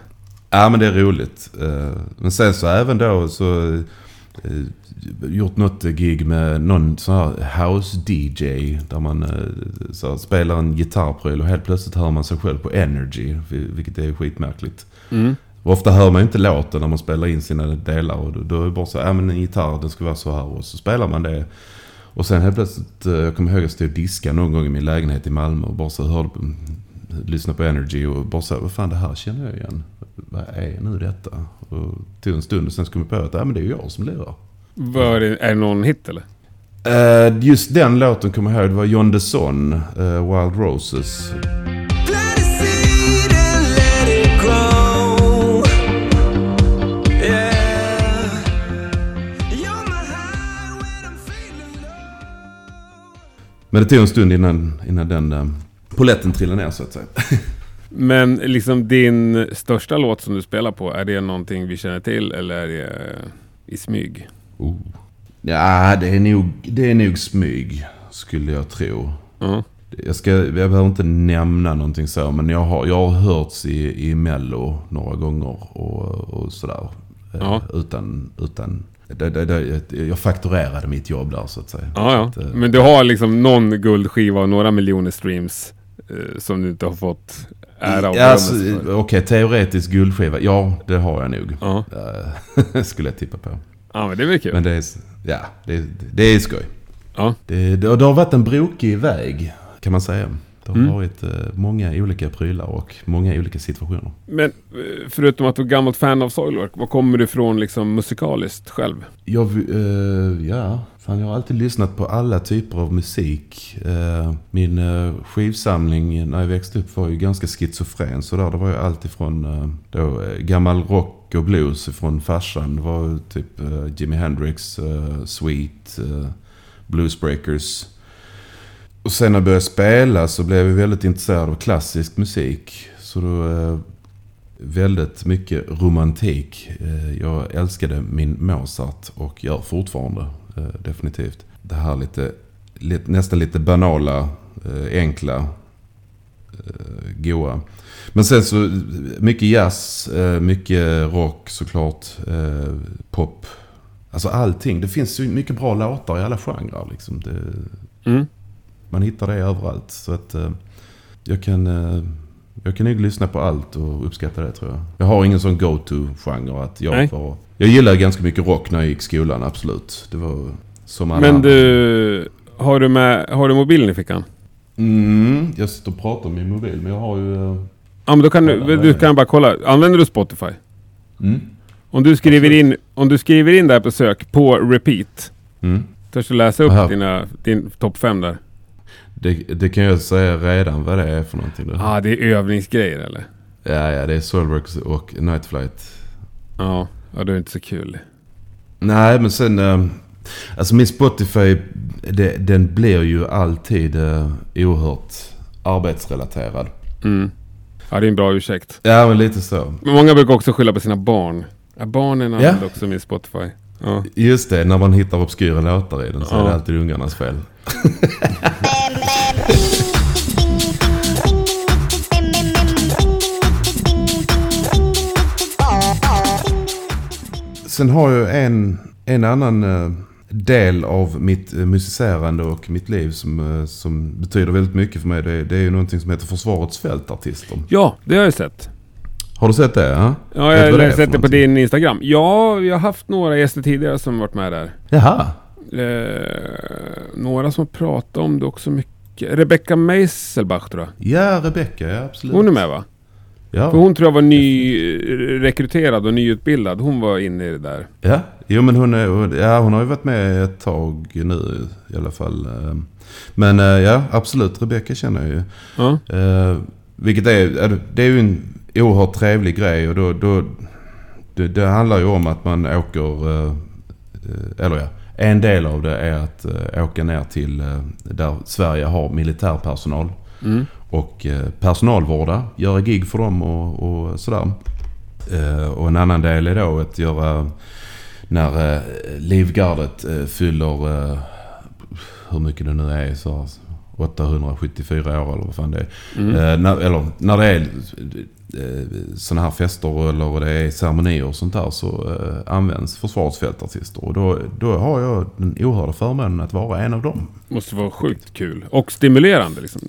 Ja men det är roligt. Eh, Men sen så även då så... eh, Gjort något gig med någon sån här house-DJ. Där man eh, så här, spelar en gitarrpryl och helt plötsligt hör man sig själv på Energy. vil- Vilket är skitmärkligt. Mm. Ofta hör man inte låten när man spelar in sina delar. Och då, då är det bara så ja men en gitarr den ska vara så här. Och så spelar man det. Och sen helt plötsligt, jag kommer ihåg att jag stod och diskade någon gång i min lägenhet i Malmö. Och bara så hörde, lyssnade på Energy och bara så vad fan det här känner jag igen. Vad är nu detta? Och tog en stund och sen kom jag på att ja, men det är ju jag som lirar. Var det, är det någon hit eller? Eh, just den låten kommer jag ihåg, det var John Desson, uh, Wild Roses. Men det tog en stund innan, innan den uh, poletten trillade ner så att säga. [LAUGHS] Men liksom din största låt som du spelar på, är det någonting vi känner till eller är det eh, i smyg? Oh. Ja, det är, nog, det är nog smyg, skulle jag tro. Ja. Jag, ska, jag behöver inte nämna någonting så, men jag har, jag har hörts i, i Mello några gånger och, och sådär. Eh, Ja. Utan, utan det, det, det, jag fakturerade mitt jobb där så att säga. Ja, ja. Att, eh, Men du har liksom någon guldskiva och några miljoner streams eh, som du inte har fått ära och alltså. Okej, teoretisk guldskiva. Ja, det har jag nog. Ja. Eh, [LAUGHS] skulle jag tippa på. ja, men det är väl kul. Men det är, ja, det, det är skoj. Ja. Det, det, det har varit en brokig väg, kan man säga. Det har Mm. varit eh, många olika prylar och många olika situationer. Men eh, förutom att du är gammalt fan av Soilwork, var kommer du ifrån liksom musikaliskt själv? Jag, eh, ja, fan, jag har alltid lyssnat på alla typer av musik. Eh, min eh, skivsamling när jag växte upp var ju ganska schizofren. Så där, det var ju allt ifrån eh, då, eh, gammal rock och blues från farsan. Det var typ Jimi Hendrix, Sweet, Bluesbreakers. Och sen när jag började spela så blev jag väldigt intresserad av klassisk musik. Så då eh, väldigt mycket romantik. Eh, Jag älskade min Mozart och gör fortfarande eh, definitivt. Det här lite, lite nästan lite banala, eh, enkla, eh, goa. Men sen så mycket jazz, eh, mycket rock såklart, pop. Alltså allting. Det finns ju mycket bra låtar i alla genrer liksom. Det, Mm man hittar det överallt. Så att eh, jag kan... Eh, jag kan nog lyssna på allt och uppskatta det tror jag. Jag har ingen sån go-to-genre att jag Nej. får... Jag gillade ganska mycket rock när jag gick i skolan, absolut. Det var som alla Men andra. du, har du, med, har du mobilen i fickan? Mm, jag sitter och pratar med min mobil, men jag har ju... eh, Ja men då kan du, du kan bara kolla. Använder du Spotify? Mm, Om du skriver, Absolut. in, om du skriver in där på sök på repeat. mm. Törs du läsa upp Aha. dina, din topp 5 där? Det, det kan jag säga redan vad det är för någonting. Ja, ah, det är övningsgrejer eller? Ja, ja, det är Soilworks och Night Flight. Ja, ja det är inte så kul. Nej, men sen... eh, Alltså min Spotify, det, den blir ju alltid uh, oerhört arbetsrelaterad. Mm. Ja, det är en bra ursäkt. Ja, men lite så. Men många brukar också skylla på sina barn. Ja, barnen Ja. använder också min Spotify. Ja. Just det, när man hittar obskyra låtar i den så är Ja. det alltid ungarnas fel. [LAUGHS] Sen har jag en, en annan eh, del av mitt eh, musicerande och mitt liv som, eh, som betyder väldigt mycket för mig. Det, det är ju någonting som heter Försvarets fältartister. ja, det har jag sett. Har du sett det? Ja, Ja, jag har sett det på din Instagram. Ja, jag har haft några gäster tidigare som varit med där. Jaha. Eh, några som har pratat om det också mycket. Rebecca Meiselbach tror jag. Ja, Rebecca, ja absolut. Hon är med va? Ja, För hon tror jag var nyrekryterad och nyutbildad. Hon var inne i det där. ja. Jo, men hon, är, ja, hon har ju varit med ett tag nu i alla fall. eh. Men eh, ja, absolut. Rebecka känner jag ju. Ja. Eh, vilket är, det är ju en oerhört trevlig grej och då, då det, det handlar ju om att man åker, eh, eller ja, en del av det är att eh, åka ner till eh, där Sverige har militärpersonal Mm. och personalvårda, göra gig för dem och, och sådär. Och en annan del är då att göra när Livgardet fyller, hur mycket det nu är, så 874 år eller vad fan det är. Mm. Eh, när, eller när det är sådana här fester eller det är ceremonier och sånt där så eh, används Försvarets fältartister. Och då, då har jag den oerhörda förmånen att vara en av dem. Måste vara sjukt kul. Och stimulerande liksom.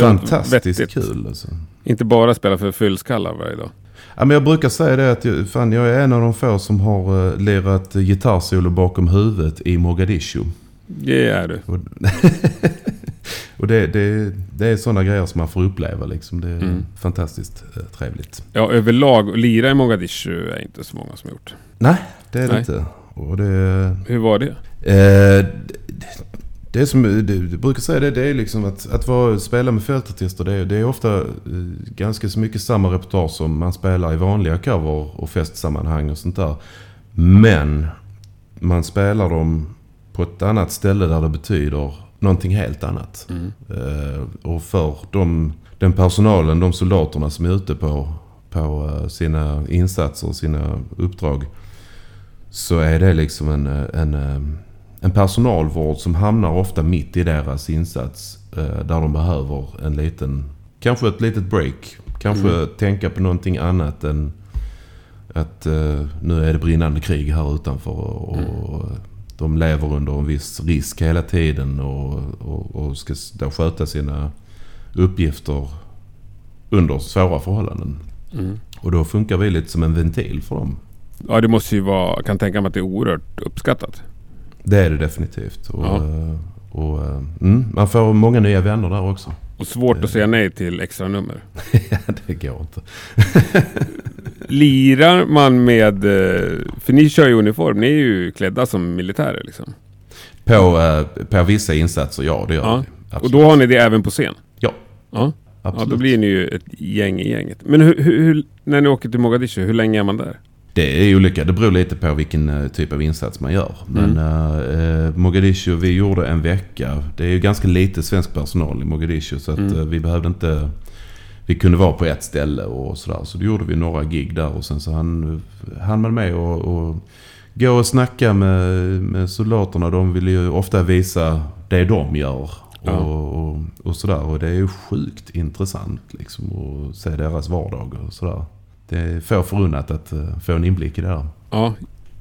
Fantastiskt vettigt. kul alltså. Inte bara spela för fyllskallar varje dag. Ja, men jag brukar säga det att jag, fan, jag är en av de få som har uh, lirat gitarrsolo bakom huvudet i Mogadishu. Det är du. [LAUGHS] Och, och det, det, det är sådana grejer som man får uppleva liksom. Det är Mm. fantastiskt eh, trevligt. Ja, överlag. att Lira i Mogadishu är inte så många som har gjort. Nej, det är det Nej. inte. Och det, Hur var det? Eh, det- är som du brukar säga, det, det är liksom att, att vara, spela med fältartister. Det är, det är ofta eh, ganska så mycket samma repertoar som man spelar i vanliga cover och festsammanhang och sånt där. Men man spelar dem på ett annat ställe där det betyder någonting helt annat. Mm. Eh, och för de, den personalen, de soldaterna som är ute på, på eh, sina insatser och sina uppdrag. Så är det liksom en, eh, en, en personalvård som hamnar ofta mitt i deras insats. Där de behöver en liten, kanske ett litet break. Kanske Mm. tänka på någonting annat än att nu är det brinnande krig här utanför. Och, och de lever under en viss risk hela tiden och, och, och ska då sköta sina uppgifter under svåra förhållanden. Mm. Och då funkar vi lite som en ventil för dem. Ja, det måste ju vara... Kan tänka mig att det är oerhört uppskattat. Det är det definitivt. Och, Ja. eh, och, eh, mm, man får många nya vänner där också. Och svårt att säga nej till extra nummer. [LAUGHS] ja, det går inte. [LAUGHS] Lirar man med... eh, För ni kör ju uniform. Ni är ju klädda som militärer liksom. På, eh, på vissa insatser, ja det gör Ja. vi. Och då har ni det även på scen? Ja, Ja. Ja, absolut. då blir ni ju ett gäng i gänget. Men hur, hur, när ni åker till Mogadishu, hur länge är man där? Det är olika. Det beror lite på vilken eh, typ av insats man gör. Men Mm. eh, Mogadishu, vi gjorde en vecka. Det är ju ganska lite svensk personal i Mogadishu. Så att Mm. eh, vi behövde inte... Vi kunde vara på ett ställe och sådär. Så då gjorde vi några gig där. Och sen så hann, hann man med och, och gå och snacka med, med soldaterna. De vill ju ofta visa det de gör. Ja. Och, och, och sådär. Och det är ju sjukt intressant liksom att se deras vardag och sådär. Det är få förunnat att eh, få en inblick i det där. Ja.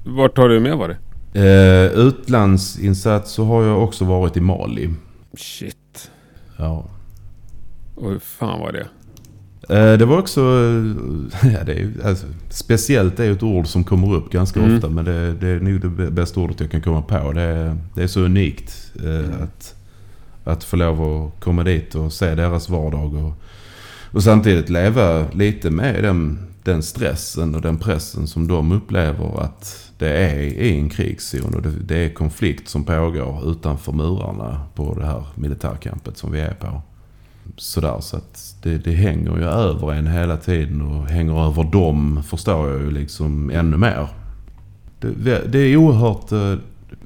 Vart har du med varit? Eh, utlandsinsats så har jag också varit i Mali. Shit. Ja. Och hur fan var det? Eh, det var också... eh, [LAUGHS] Ja, det är, alltså, speciellt är ett ord som kommer upp ganska Mm. ofta. Men det, det är nog det bästa ordet jag kan komma på. Det är, det är så unikt eh, att, att få lov att komma dit och se deras vardag. Och, och samtidigt leva lite med den, den stressen och den pressen som de upplever att det är i en krigszon. Och det, är konflikt som pågår utanför murarna på det här militärkampet som vi är på. Sådär, så att det, det hänger ju över en hela tiden och hänger över dem förstår jag ju liksom ännu mer. Det, det är oerhört eh,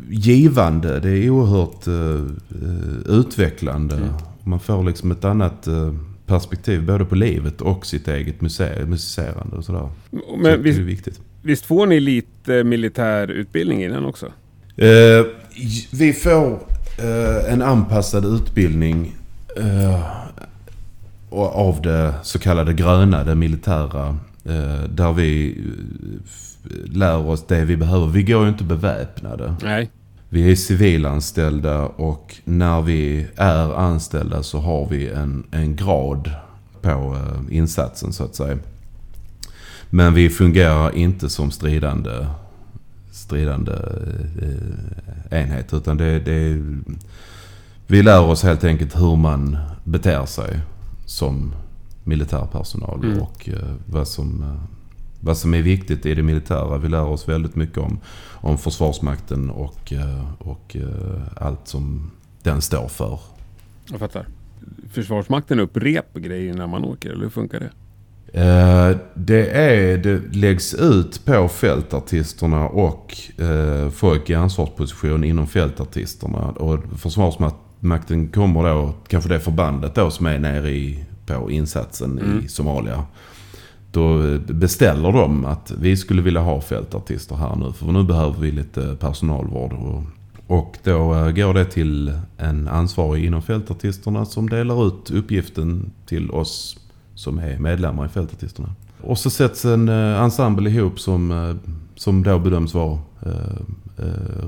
givande, det är oerhört eh, eh, utvecklande. Mm. Man får liksom ett annat eh, perspektiv både på livet och sitt eget muse- musicerande och sådär. Så Men det visst, är viktigt. visst får ni lite militärutbildning innan också? Eh, vi får eh, en anpassad utbildning eh, av det så kallade gröna, det militära. Eh, där vi eh, lär oss det vi behöver. Vi går ju inte beväpnade. Nej. Vi är civilanställda och när vi är anställda så har vi en, en grad på eh, insatsen så att säga. Men vi fungerar inte som stridande, stridande eh, enhet. Utan det, det, vi lär oss helt enkelt hur man beter sig som militärpersonal Mm. och eh, vad som, vad som är viktigt i det militära. Vi lär oss väldigt mycket om, om Försvarsmakten och, eh, och eh, allt som den står för. Jag fattar. Försvarsmakten upprepar grejer när man åker, eller hur funkar det? Eh, det, är, det läggs ut på fältartisterna och eh, folk i ansvarsposition inom fältartisterna. Och Försvarsmakten kommer då, kanske det förbandet då som är nere i, på insatsen Mm. i Somalia. Då beställer de att vi skulle vilja ha fältartister här nu. För nu behöver vi lite personalvård. Och, och då eh, går det till en ansvarig inom fältartisterna som delar ut uppgiften till oss som är medlemmar i fältartisterna. Och så sätts en eh, ensemble ihop som, eh, som då bedöms vara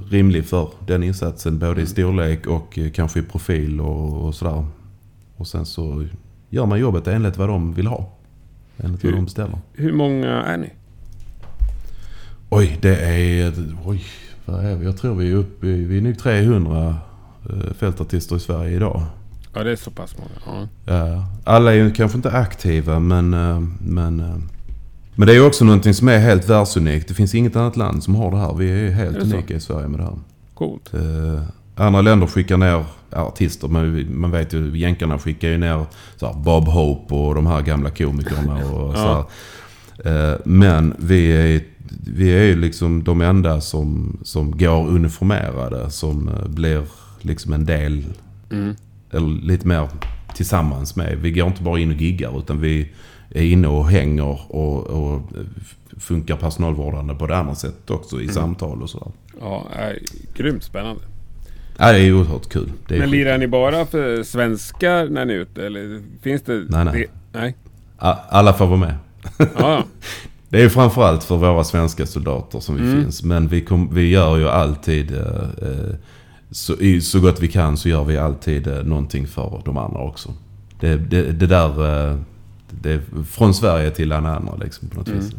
rimlig för den insatsen. Både i storlek och kanske i profil och, och sådär. Och sen så gör man jobbet enligt vad de vill ha. Enligt vad Hur- de beställer. Hur många är ni? Oj, det är... Oj, vad är vi? Jag tror vi är uppe i... Vi är nog 300 eh, fältartister i Sverige idag. Ja, det är så pass många. Ja. Alla är ju kanske inte aktiva men, eh, men, eh, men det är ju också någonting som är helt världsunikt. Det finns inget annat land som har det här. Vi är helt Är det så? unika i Sverige med det här. Coolt. Eh, andra länder skickar ner artister, men man vet ju jänkarna skickar ju ner så Bob Hope och de här gamla komikerna och [LAUGHS] så här. Eh, Men vi är, vi är ju liksom de enda som, som går uniformerade, som eh, blir liksom en del Mm. eller lite mer tillsammans med. Vi går inte bara in och giggar utan vi är inne och hänger och, och funkar personalvårdande på det andra sättet också i samtal och sådär. Ja, är grymt spännande. Ja, det är oerhört kul. Är Men lirar ni bara för svenskar när ni är ute? Eller finns det... Nej, nej. Det, nej. Alla får vara med. Ja. [LAUGHS] Det är framförallt för våra svenska soldater som vi Mm. finns. Men vi, kom, vi gör ju alltid, eh, eh, så, i, så gott vi kan så gör vi alltid eh, någonting för de andra också. Det, det, det där, eh, det från Sverige till alla andra liksom på något Mm. vis.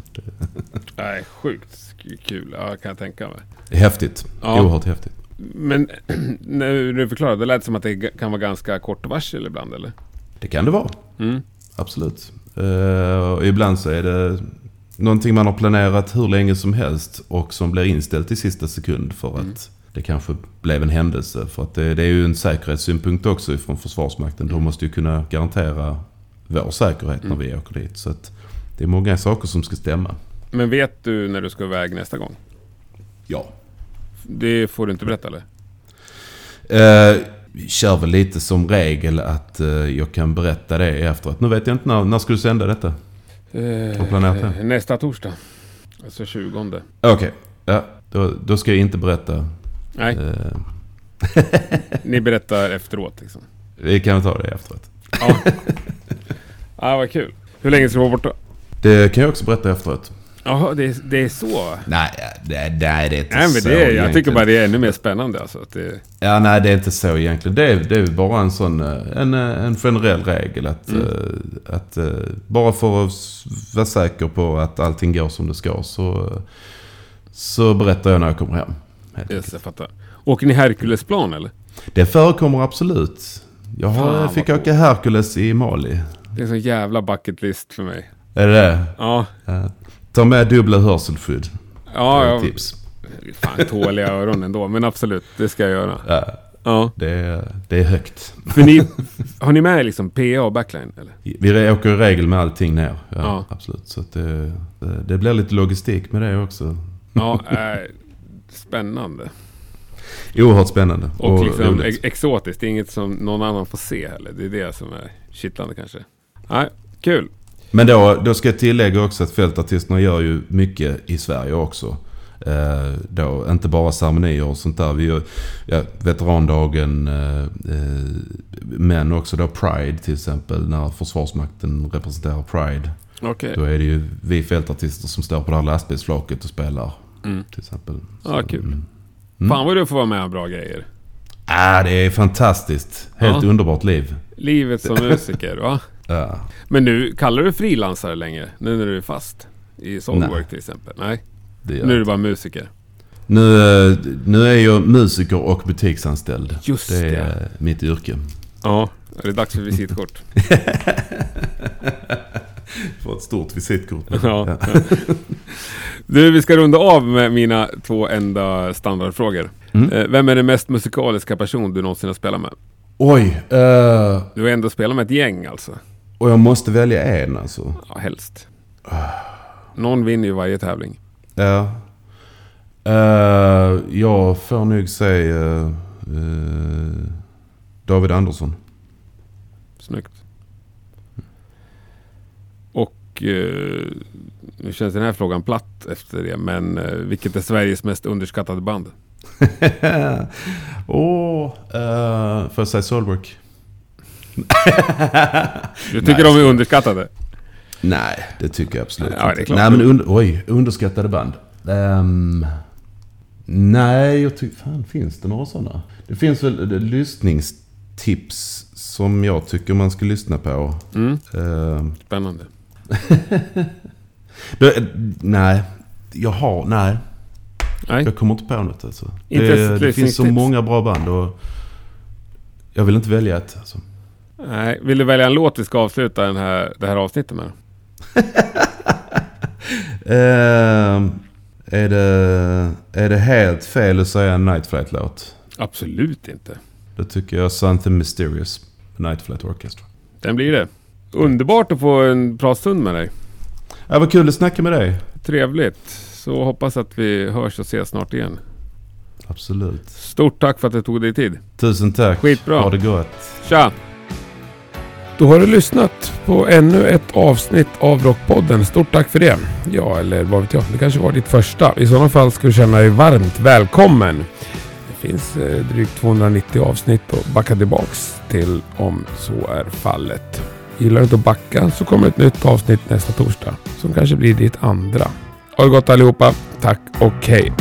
Nej, sjukt kul. Ja, kan jag tänka mig. häftigt. Ja. Oerhört häftigt. Men [CLEARS THROAT] när du förklarade, det lät som att det kan vara ganska kort varsel ibland, eller? Det kan det vara. Mm. Absolut. Och ibland så är det någonting man har planerat hur länge som helst och som blir inställt i sista sekund för att Mm. det kanske blev en händelse. För att det, det är ju en säkerhetssynpunkt också från Försvarsmakten. De måste ju kunna garantera vår säkerhet Mm. när vi åker dit. Så att det är många saker som ska stämma. Men vet du när du ska iväg nästa gång? Ja. Det får du inte berätta, eller? Eh, vi kör väl lite som regel att eh, jag kan berätta det efteråt. Nu vet jag inte när, när ska du sända detta? Eh, nästa torsdag. Alltså 20. Okej, ja, då, då ska jag inte berätta. Nej, Eh, ni berättar efteråt liksom. vi kan ta det efteråt. Ja. ah, vad kul. Hur länge ska du vara borta? Det kan jag också berätta efteråt. Jaha, det, är- det är så? Nej, det, det är inte Nej, men så det jag egentligen. tycker bara det är ännu mer spännande alltså. Att det, Ja, nej, det är inte så egentligen. Det är, det är bara en sån, eh, en, eh, en generell regel att, Mm. eh, att bara för att vara säker på att allting går som det ska så, så berättar jag när jag kommer hem. yes, jag fattar. Åker ni Herculesplan eller? Det förekommer absolut. Jag har, Fan, fick åka Hercules i Mali. Det är en sån jävla bucket list för mig. Är det det? Ja, Ja. Ta med dubbla hörselskydd. ja, ja tips. fan tåliga öron ändå. Men absolut, det ska jag göra. Ja, Ja, det, är, det är högt. för ni, har ni med liksom PA och backline eller? Vi åker i regel med allting ner. Ja, Ja. Absolut. Så det, det, det blir lite logistik med det också. Ja, äh, spännande. Oerhört spännande. Och, liksom roligt. ex- exotiskt. Det är inget som någon annan får se heller. Det är det som är kittlande kanske. Nej, kul. Men då, då ska jag tillägga också att fältartisterna gör ju mycket i Sverige också. Eh, då, inte bara ceremonier och sånt där. Vi gör ja, veterandagen, eh, eh, men också då Pride till exempel. När Försvarsmakten representerar Pride. Okej. Då är det ju vi fältartister som står på det här lastbilsflaket och spelar. Mm. Till exempel. Ja, kul. mm. Fan vad du får vara med om bra grejer. Ah, det är fantastiskt. Helt Ja. underbart liv. Livet som [LAUGHS] musiker, va? Ja. Men nu, kallar du frilansare längre? Nu när du är fast? I Soulwork Nej. till exempel? Nej. Nu är du bara musiker? Nu, eh, nu är jag musiker och butiksanställd. Just det. är det. eh, mitt yrke. Ja. Är det dags för visitkort? [LAUGHS] Får ett stort visitkort. [LAUGHS] Ja. Du, vi ska runda av med mina två enda standardfrågor. Mm. Eh, Vem är den mest musikaliska person du någonsin har spelat med? Oj, eh, Du har ändå spelat med ett gäng alltså. Och jag måste välja en alltså. Ja, helst. Någon vinner ju varje tävling. Ja. Eh, jag får nog säga eh, David Andersson. Snyggt. Och eh, nu känns den här frågan platt efter det, men vilket är Sveriges mest underskattade band? [LAUGHS] Åh, uh, får jag säga Soulwork? [LAUGHS] Du tycker de är underskattade? Nej, det tycker jag absolut Ja, det inte. Nej, men und- oj, underskattade band. Ehm, nej, jag tycker... Fan, finns det några sådana? Det finns väl eh, lyssningstips som jag tycker man ska lyssna på. Mm, Ehm, spännande. [LAUGHS] det, nej, jag har... Nej, Nej, jag kommer inte på något alltså. Inte Det, det finns så många bra band och... Jag vill inte välja ett. Alltså. Nej. Vill du välja en låt vi ska avsluta den här, det här avsnittet med? [LAUGHS] Ehm, är, det, är det helt fel att säga en Night Flight-låt? Absolut inte. Då tycker jag Something Mysterious. Night Flight Orchestra. Den blir det. Underbart att få en bra stund med dig. Ja, vad kul att snacka med dig. Trevligt. Så hoppas att vi hörs och ses snart igen. Absolut. Stort tack för att du tog dig tid. Tusen tack. Skitbra. Ha det gott. Tja! Då har du lyssnat på ännu ett avsnitt av Rockpodden. Stort tack för det. Ja, eller vad vet jag. Det kanske var ditt första. I sådana fall ska du känna dig varmt välkommen. Det finns eh, drygt 290 avsnitt att backa tillbaks till om så är fallet. Gillar du inte att backa så kommer ett nytt avsnitt nästa torsdag som kanske blir ditt andra. Ha det gott allihopa. Tack och hej.